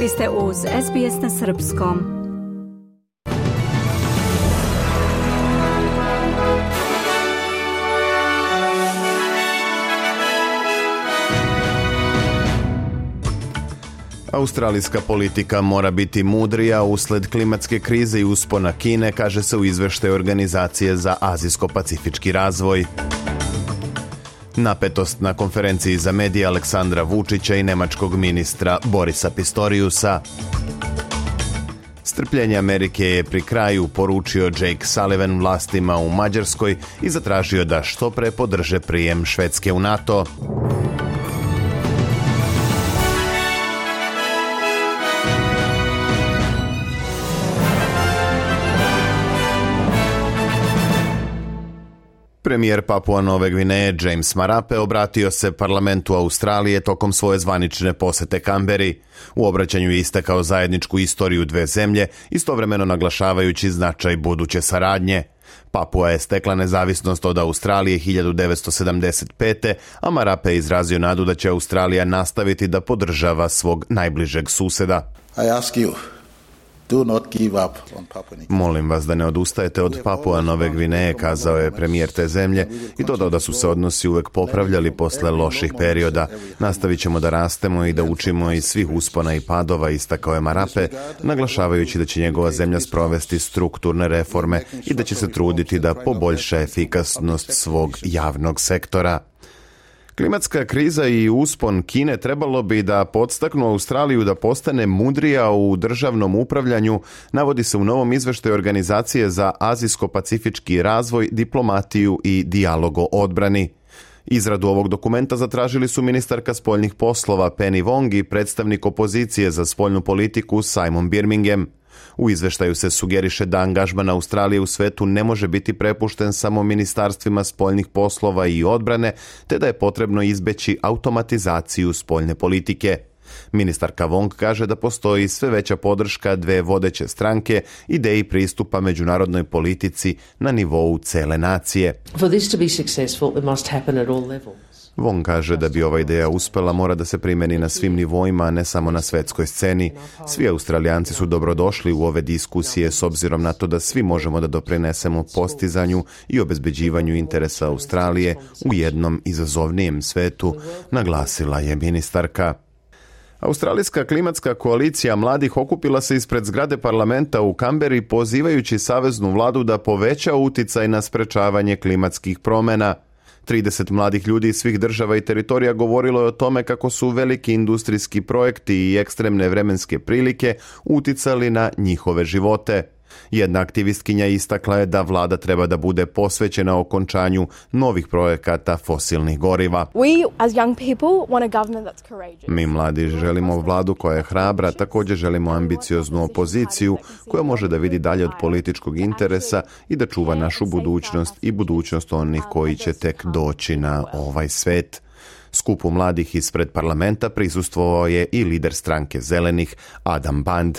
Vi ste uz SBS na Srpskom. Australijska politika mora biti mudrija usled klimatske krize i uspona Kine, kaže se u izveštaju Organizacije za azijsko-pacifički razvoj. Napetost na konferenciji za medije Aleksandra Vučića i nemačkog ministra Borisa Pistoriusa. Strpljenje Amerike je pri kraju poručio Jake Sullivan vlastima u Mađarskoj i zatražio da što pre podrže prijem Švedske u NATO. Premijer Papua Nove Gvineje James Marape obratio se parlamentu Australije tokom svoje zvanične posete Kamberi. U obraćanju je istakao zajedničku istoriju dve zemlje, istovremeno naglašavajući značaj buduće saradnje. Papua je stekla nezavisnost od Australije 1975. a Marape je izrazio nadu da će Australija nastaviti da podržava svog najbližeg suseda. I ask you, Do not give up on Molim vas da ne odustajete od Papua Nove Gvineje, kazao je premijer te zemlje i dodao da su se odnosi uvek popravljali posle loših perioda. Nastavit ćemo da rastemo i da učimo iz svih uspona i padova, istakao je Marape, naglašavajući da će njegova zemlja sprovesti strukturne reforme i da će se truditi da poboljša efikasnost svog javnog sektora. Klimatska kriza i uspon Kine trebalo bi da podstaknu Australiju da postane mudrija u državnom upravljanju, navodi se u novom izveštaju Organizacije za azijsko-pacifički razvoj, diplomatiju i dijalog o odbrani. Izradu ovog dokumenta zatražili su ministarka spoljnih poslova Penny Wong i predstavnik opozicije za spoljnu politiku Simon Birmingham. U izveštaju se sugeriše da angažman Australije u svetu ne može biti prepušten samo ministarstvima spoljnih poslova i odbrane, te da je potrebno izbeći automatizaciju spoljne politike. Ministarka Wong kaže da postoji sve veća podrška dve vodeće stranke ideji pristupa međunarodnoj politici na nivou cele nacije. For this to be successful, it must happen at all levels. Von kaže da bi ova ideja uspela mora da se primeni na svim nivoima, a ne samo na svetskoj sceni. Svi australijanci su dobrodošli u ove diskusije s obzirom na to da svi možemo da doprinesemo postizanju i obezbeđivanju interesa Australije u jednom izazovnijem svetu, naglasila je ministarka. Australijska klimatska koalicija mladih okupila se ispred zgrade parlamenta u Kamberi pozivajući saveznu vladu da poveća uticaj na sprečavanje klimatskih promena – 30 mladih ljudi iz svih država i teritorija govorilo je o tome kako su veliki industrijski projekti i ekstremne vremenske prilike uticali na njihove živote. Jedna aktivistkinja istakla je da vlada treba da bude posvećena okončanju novih projekata fosilnih goriva. Mi mladi želimo vladu koja je hrabra, takođe želimo ambicioznu opoziciju koja može da vidi dalje od političkog interesa i da čuva našu budućnost i budućnost onih koji će tek doći na ovaj svet. Skupu mladih ispred parlamenta prisustvovao je i lider stranke zelenih Adam Band.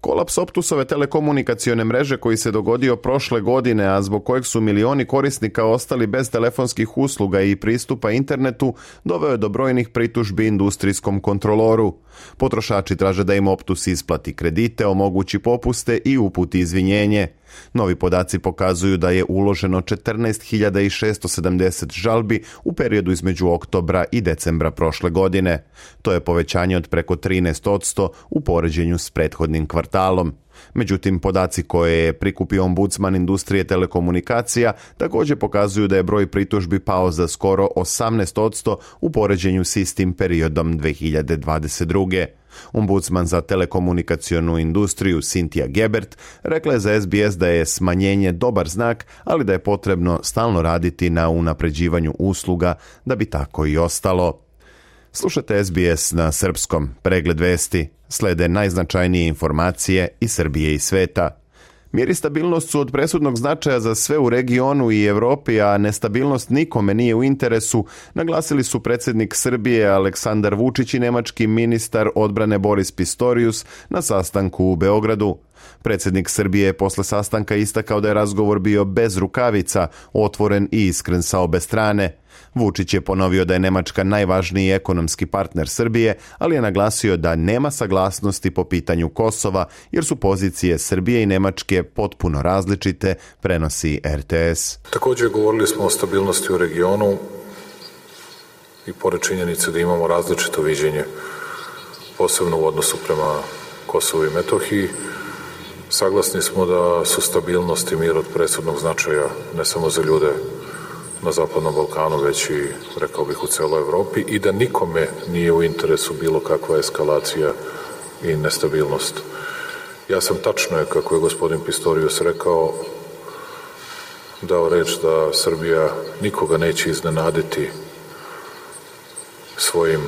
Kolaps Optusove telekomunikacione mreže koji se dogodio prošle godine, a zbog kojeg su milioni korisnika ostali bez telefonskih usluga i pristupa internetu, doveo je do brojnih pritužbi industrijskom kontroloru. Potrošači traže da im Optus isplati kredite, omogući popuste i uputi izvinjenje. Novi podaci pokazuju da je uloženo 14.670 žalbi u periodu između oktobra i decembra prošle godine. To je povećanje od preko 13% u poređenju s prethodnim kvartalom. Međutim, podaci koje je prikupio ombudsman industrije telekomunikacija također pokazuju da je broj pritužbi pao za skoro 18% u poređenju s istim periodom 2022. Ombudsman za telekomunikacionu industriju Cynthia Gebert rekla je za SBS da je smanjenje dobar znak, ali da je potrebno stalno raditi na unapređivanju usluga da bi tako i ostalo. Slušate SBS na srpskom. Pregled vesti. Slede najznačajnije informacije iz Srbije i sveta. Mir i stabilnost su od presudnog značaja za sve u regionu i Evropi, a nestabilnost nikome nije u interesu, naglasili su predsednik Srbije Aleksandar Vučić i nemački ministar odbrane Boris Pistorius na sastanku u Beogradu. Predsednik Srbije je posle sastanka istakao da je razgovor bio bez rukavica, otvoren i iskren sa obe strane. Vučić je ponovio da je Nemačka najvažniji ekonomski partner Srbije, ali je naglasio da nema saglasnosti po pitanju Kosova, jer su pozicije Srbije i Nemačke potpuno različite, prenosi RTS. Takođe govorili smo o stabilnosti u regionu i pored činjenice da imamo različito viđenje, posebno u odnosu prema Kosovu i Metohiji, Saglasni smo da su stabilnost i mir od presudnog značaja ne samo za ljude na Zapadnom Balkanu, već i, rekao bih, u celoj Evropi i da nikome nije u interesu bilo kakva eskalacija i nestabilnost. Ja sam tačno je, kako je gospodin Pistorius rekao, dao reč da Srbija nikoga neće iznenaditi svojim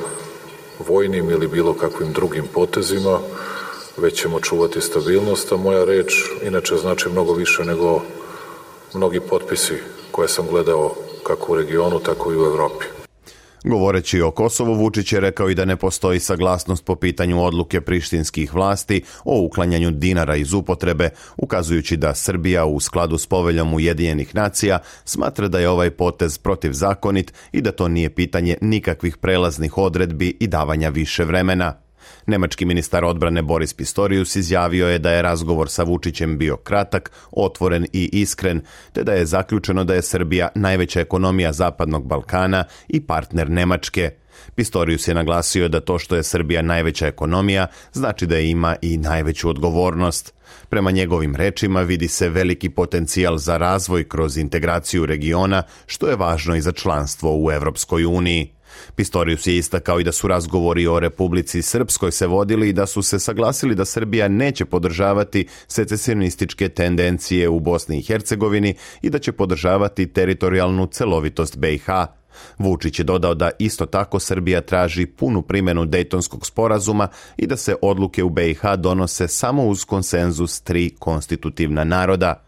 vojnim ili bilo kakvim drugim potezima, već ćemo čuvati stabilnost, a moja reč inače znači mnogo više nego mnogi potpisi koje sam gledao kako u regionu, tako i u Evropi. Govoreći o Kosovu, Vučić je rekao i da ne postoji saglasnost po pitanju odluke prištinskih vlasti o uklanjanju dinara iz upotrebe, ukazujući da Srbija u skladu s poveljom Ujedinjenih nacija smatra da je ovaj potez protivzakonit i da to nije pitanje nikakvih prelaznih odredbi i davanja više vremena. Nemački ministar odbrane Boris Pistorius izjavio je da je razgovor sa Vučićem bio kratak, otvoren i iskren, te da je zaključeno da je Srbija najveća ekonomija Zapadnog Balkana i partner Nemačke. Pistorius je naglasio da to što je Srbija najveća ekonomija znači da ima i najveću odgovornost. Prema njegovim rečima vidi se veliki potencijal za razvoj kroz integraciju regiona, što je važno i za članstvo u Evropskoj uniji. Pistorius je istakao i da su razgovori o Republici Srpskoj se vodili i da su se saglasili da Srbija neće podržavati secesionističke tendencije u Bosni i Hercegovini i da će podržavati teritorijalnu celovitost BiH. Vučić je dodao da isto tako Srbija traži punu primenu Dejtonskog sporazuma i da se odluke u BiH donose samo uz konsenzus tri konstitutivna naroda –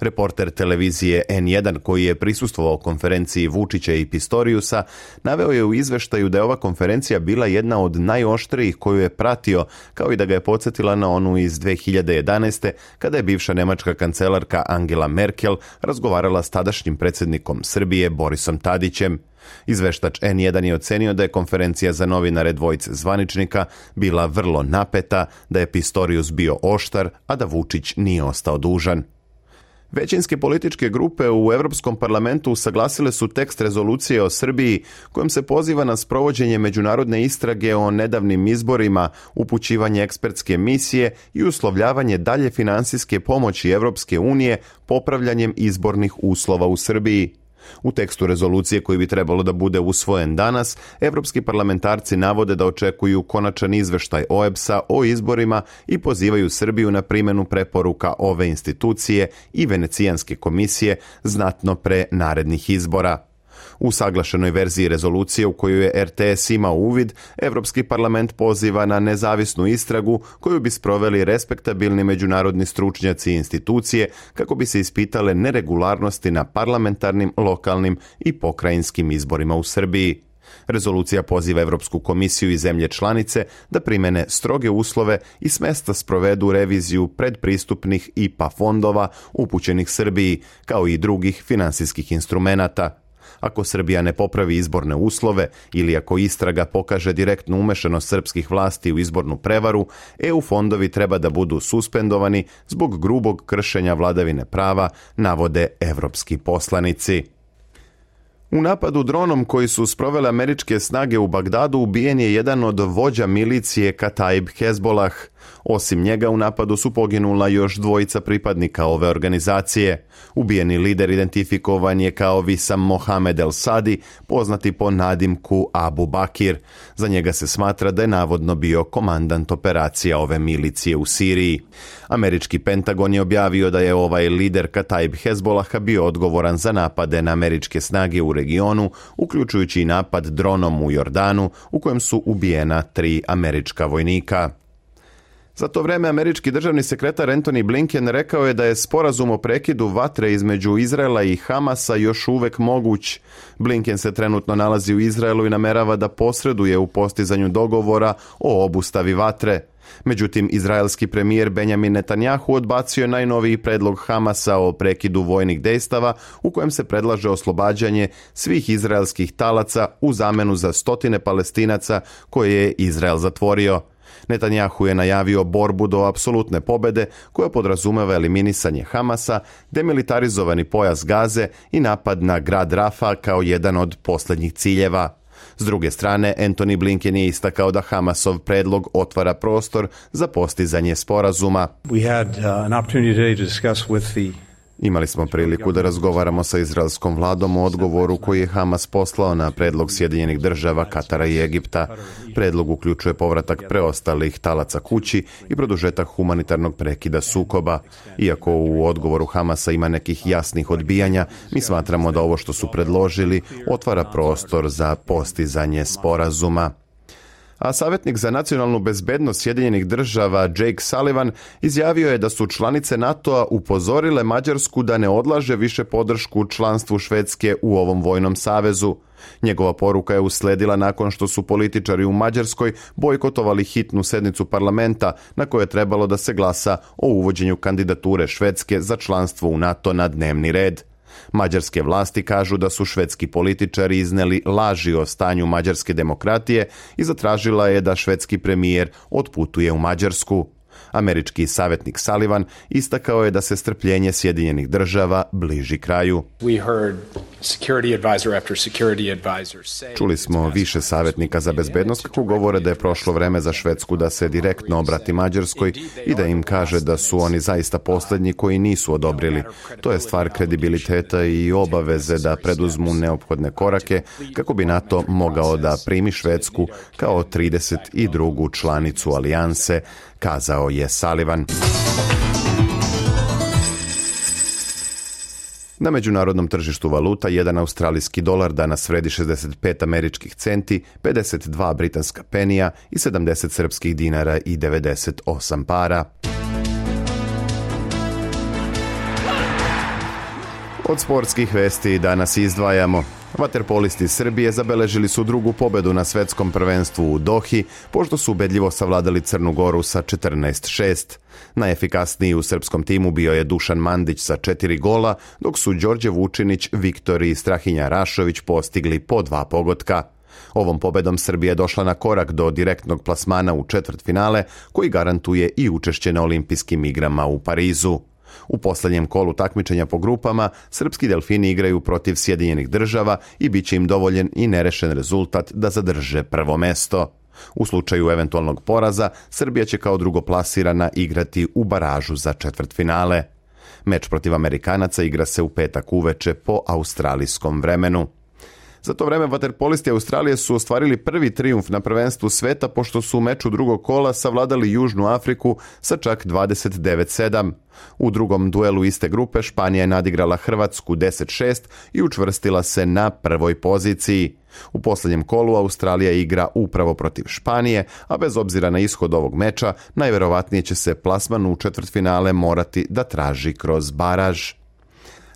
Reporter televizije N1 koji je prisustvovao konferenciji Vučića i Pistoriusa naveo je u izveštaju da je ova konferencija bila jedna od najoštrijih koju je pratio, kao i da ga je podsjetila na onu iz 2011. kada je bivša nemačka kancelarka Angela Merkel razgovarala s tadašnjim predsjednikom Srbije Borisom Tadićem. Izveštač N1 je ocenio da je konferencija za novinare dvojice zvaničnika bila vrlo napeta, da je Pistorius bio oštar, a da Vučić nije ostao dužan. Većinske političke grupe u Evropskom parlamentu saglasile su tekst rezolucije o Srbiji kojom se poziva na sprovođenje međunarodne istrage o nedavnim izborima, upućivanje ekspertske misije i uslovljavanje dalje finansijske pomoći Evropske unije popravljanjem izbornih uslova u Srbiji. U tekstu rezolucije koji bi trebalo da bude usvojen danas, evropski parlamentarci navode da očekuju konačan izveštaj OEBS-a o izborima i pozivaju Srbiju na primenu preporuka ove institucije i Venecijanske komisije znatno pre narednih izbora. U saglašenoj verziji rezolucije u koju je RTS imao uvid, Evropski parlament poziva na nezavisnu istragu koju bi sproveli respektabilni međunarodni stručnjaci i institucije kako bi se ispitale neregularnosti na parlamentarnim, lokalnim i pokrajinskim izborima u Srbiji. Rezolucija poziva Evropsku komisiju i zemlje članice da primene stroge uslove i smesta sprovedu reviziju predpristupnih IPA fondova upućenih Srbiji, kao i drugih finansijskih instrumenata ako Srbija ne popravi izborne uslove ili ako istraga pokaže direktnu umešanost srpskih vlasti u izbornu prevaru, EU fondovi treba da budu suspendovani zbog grubog kršenja vladavine prava, navode evropski poslanici. U napadu dronom koji su sprovele američke snage u Bagdadu ubijen je jedan od vođa milicije Kataib Hezbolah. Osim njega u napadu su poginula još dvojica pripadnika ove organizacije. Ubijeni lider identifikovan je kao Visam Mohamed El Sadi, poznati po nadimku Abu Bakir. Za njega se smatra da je navodno bio komandant operacija ove milicije u Siriji. Američki Pentagon je objavio da je ovaj lider Kataib Hezbolaha bio odgovoran za napade na američke snage u regionu regionu, uključujući napad dronom u Jordanu u kojem su ubijena tri američka vojnika. Za to vreme američki državni sekretar Anthony Blinken rekao je da je sporazum o prekidu vatre između Izraela i Hamasa još uvek moguć. Blinken se trenutno nalazi u Izraelu i namerava da posreduje u postizanju dogovora o obustavi vatre. Međutim, izraelski premijer Benjamin Netanjahu odbacio je najnoviji predlog Hamasa o prekidu vojnih dejstava u kojem se predlaže oslobađanje svih izraelskih talaca u zamenu za stotine palestinaca koje je Izrael zatvorio. Netanjahu je najavio borbu do apsolutne pobede koja podrazumeva eliminisanje Hamasa, demilitarizovani pojas Gaze i napad na grad Rafa kao jedan od poslednjih ciljeva. S druge strane, Anthony Blinken je istakao da Hamasov predlog otvara prostor za postizanje sporazuma. We had, uh, an opportunity today to discuss with the Imali smo priliku da razgovaramo sa izraelskom vladom o odgovoru koji je Hamas poslao na predlog Sjedinjenih država, Katara i Egipta. Predlog uključuje povratak preostalih talaca kući i produžetak humanitarnog prekida sukoba. Iako u odgovoru Hamasa ima nekih jasnih odbijanja, mi smatramo da ovo što su predložili otvara prostor za postizanje sporazuma a savjetnik za nacionalnu bezbednost Sjedinjenih država Jake Sullivan izjavio je da su članice NATO-a upozorile Mađarsku da ne odlaže više podršku članstvu Švedske u ovom vojnom savezu. Njegova poruka je usledila nakon što su političari u Mađarskoj bojkotovali hitnu sednicu parlamenta na kojoj je trebalo da se glasa o uvođenju kandidature Švedske za članstvo u NATO na dnevni red. Mađarske vlasti kažu da su švedski političari izneli laži o stanju mađarske demokratije i zatražila je da švedski premijer otputuje u Mađarsku. Američki savjetnik Sullivan istakao je da se strpljenje Sjedinjenih država bliži kraju. Čuli smo više savjetnika za bezbednost kako govore da je prošlo vreme za Švedsku da se direktno obrati Mađarskoj i da im kaže da su oni zaista poslednji koji nisu odobrili. To je stvar kredibiliteta i obaveze da preduzmu neophodne korake kako bi NATO mogao da primi Švedsku kao 32. članicu alijanse kazao je Salivan. Na međunarodnom tržištu valuta jedan australijski dolar danas vredi 65 američkih centi, 52 britanska penija i 70 srpskih dinara i 98 para. Od sportskih vesti danas izdvajamo Vaterpolisti Srbije zabeležili su drugu pobedu na svetskom prvenstvu u Dohi, pošto su ubedljivo savladali Crnu Goru sa 14-6. Najefikasniji u srpskom timu bio je Dušan Mandić sa četiri gola, dok su Đorđe Vučinić, Viktor i Strahinja Rašović postigli po dva pogotka. Ovom pobedom Srbija došla na korak do direktnog plasmana u četvrtfinale, koji garantuje i učešće na olimpijskim igrama u Parizu. U poslednjem kolu takmičenja po grupama srpski delfini igraju protiv Sjedinjenih država i bit će im dovoljen i nerešen rezultat da zadrže prvo mesto. U slučaju eventualnog poraza, Srbija će kao drugoplasirana igrati u baražu za četvrtfinale. Meč protiv Amerikanaca igra se u petak uveče po australijskom vremenu. Za to vreme vaterpolisti Australije su ostvarili prvi trijumf na prvenstvu sveta pošto su u meču drugog kola savladali Južnu Afriku sa čak 29-7. U drugom duelu iste grupe Španija je nadigrala Hrvatsku 10-6 i učvrstila se na prvoj poziciji. U poslednjem kolu Australija igra upravo protiv Španije, a bez obzira na ishod ovog meča, najverovatnije će se plasman u četvrtfinale morati da traži kroz baraž.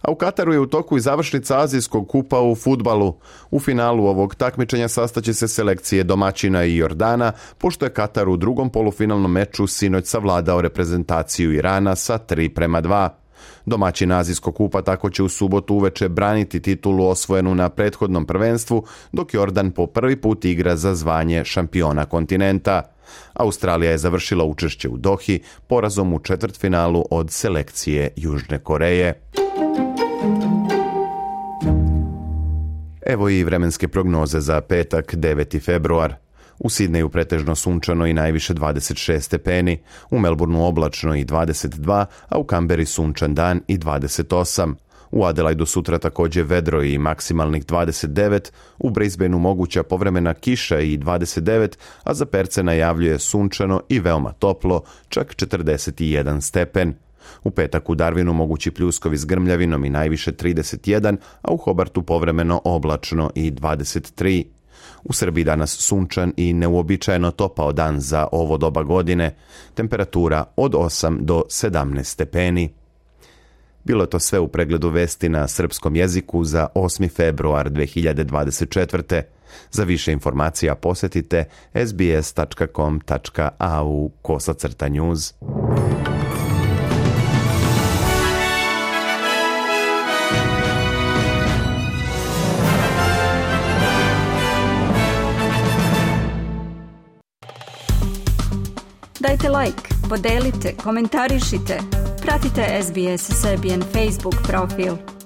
A u Kataru je u toku i završnica Azijskog kupa u futbalu. U finalu ovog takmičenja sastaće se selekcije domaćina i Jordana, pošto je Katar u drugom polufinalnom meču sinoć savladao reprezentaciju Irana sa 3 prema 2. Domaćin Azijskog kupa tako će u subotu uveče braniti titulu osvojenu na prethodnom prvenstvu, dok Jordan po prvi put igra za zvanje šampiona kontinenta. Australija je završila učešće u Dohi porazom u četvrtfinalu od selekcije Južne Koreje. Evo i vremenske prognoze za petak 9. februar. U Sidneju pretežno sunčano i najviše 26 stepeni, u Melbourneu oblačno i 22, a u Kamberi sunčan dan i 28. U Adelaidu sutra takođe vedro i maksimalnih 29, u Brisbaneu moguća povremena kiša i 29, a za Perce najavljuje sunčano i veoma toplo, čak 41 stepen. U petak u Darwinu mogući pljuskovi s grmljavinom i najviše 31, a u Hobartu povremeno oblačno i 23. U Srbiji danas sunčan i neuobičajeno topao dan za ovo doba godine, temperatura od 8 do 17 stepeni. Bilo je to sve u pregledu vesti na srpskom jeziku za 8. februar 2024. Za više informacija posetite sbs.com.au kosacrta news. Udarite like, podelite, komentarišite. Pratite SBS Serbian Facebook profil.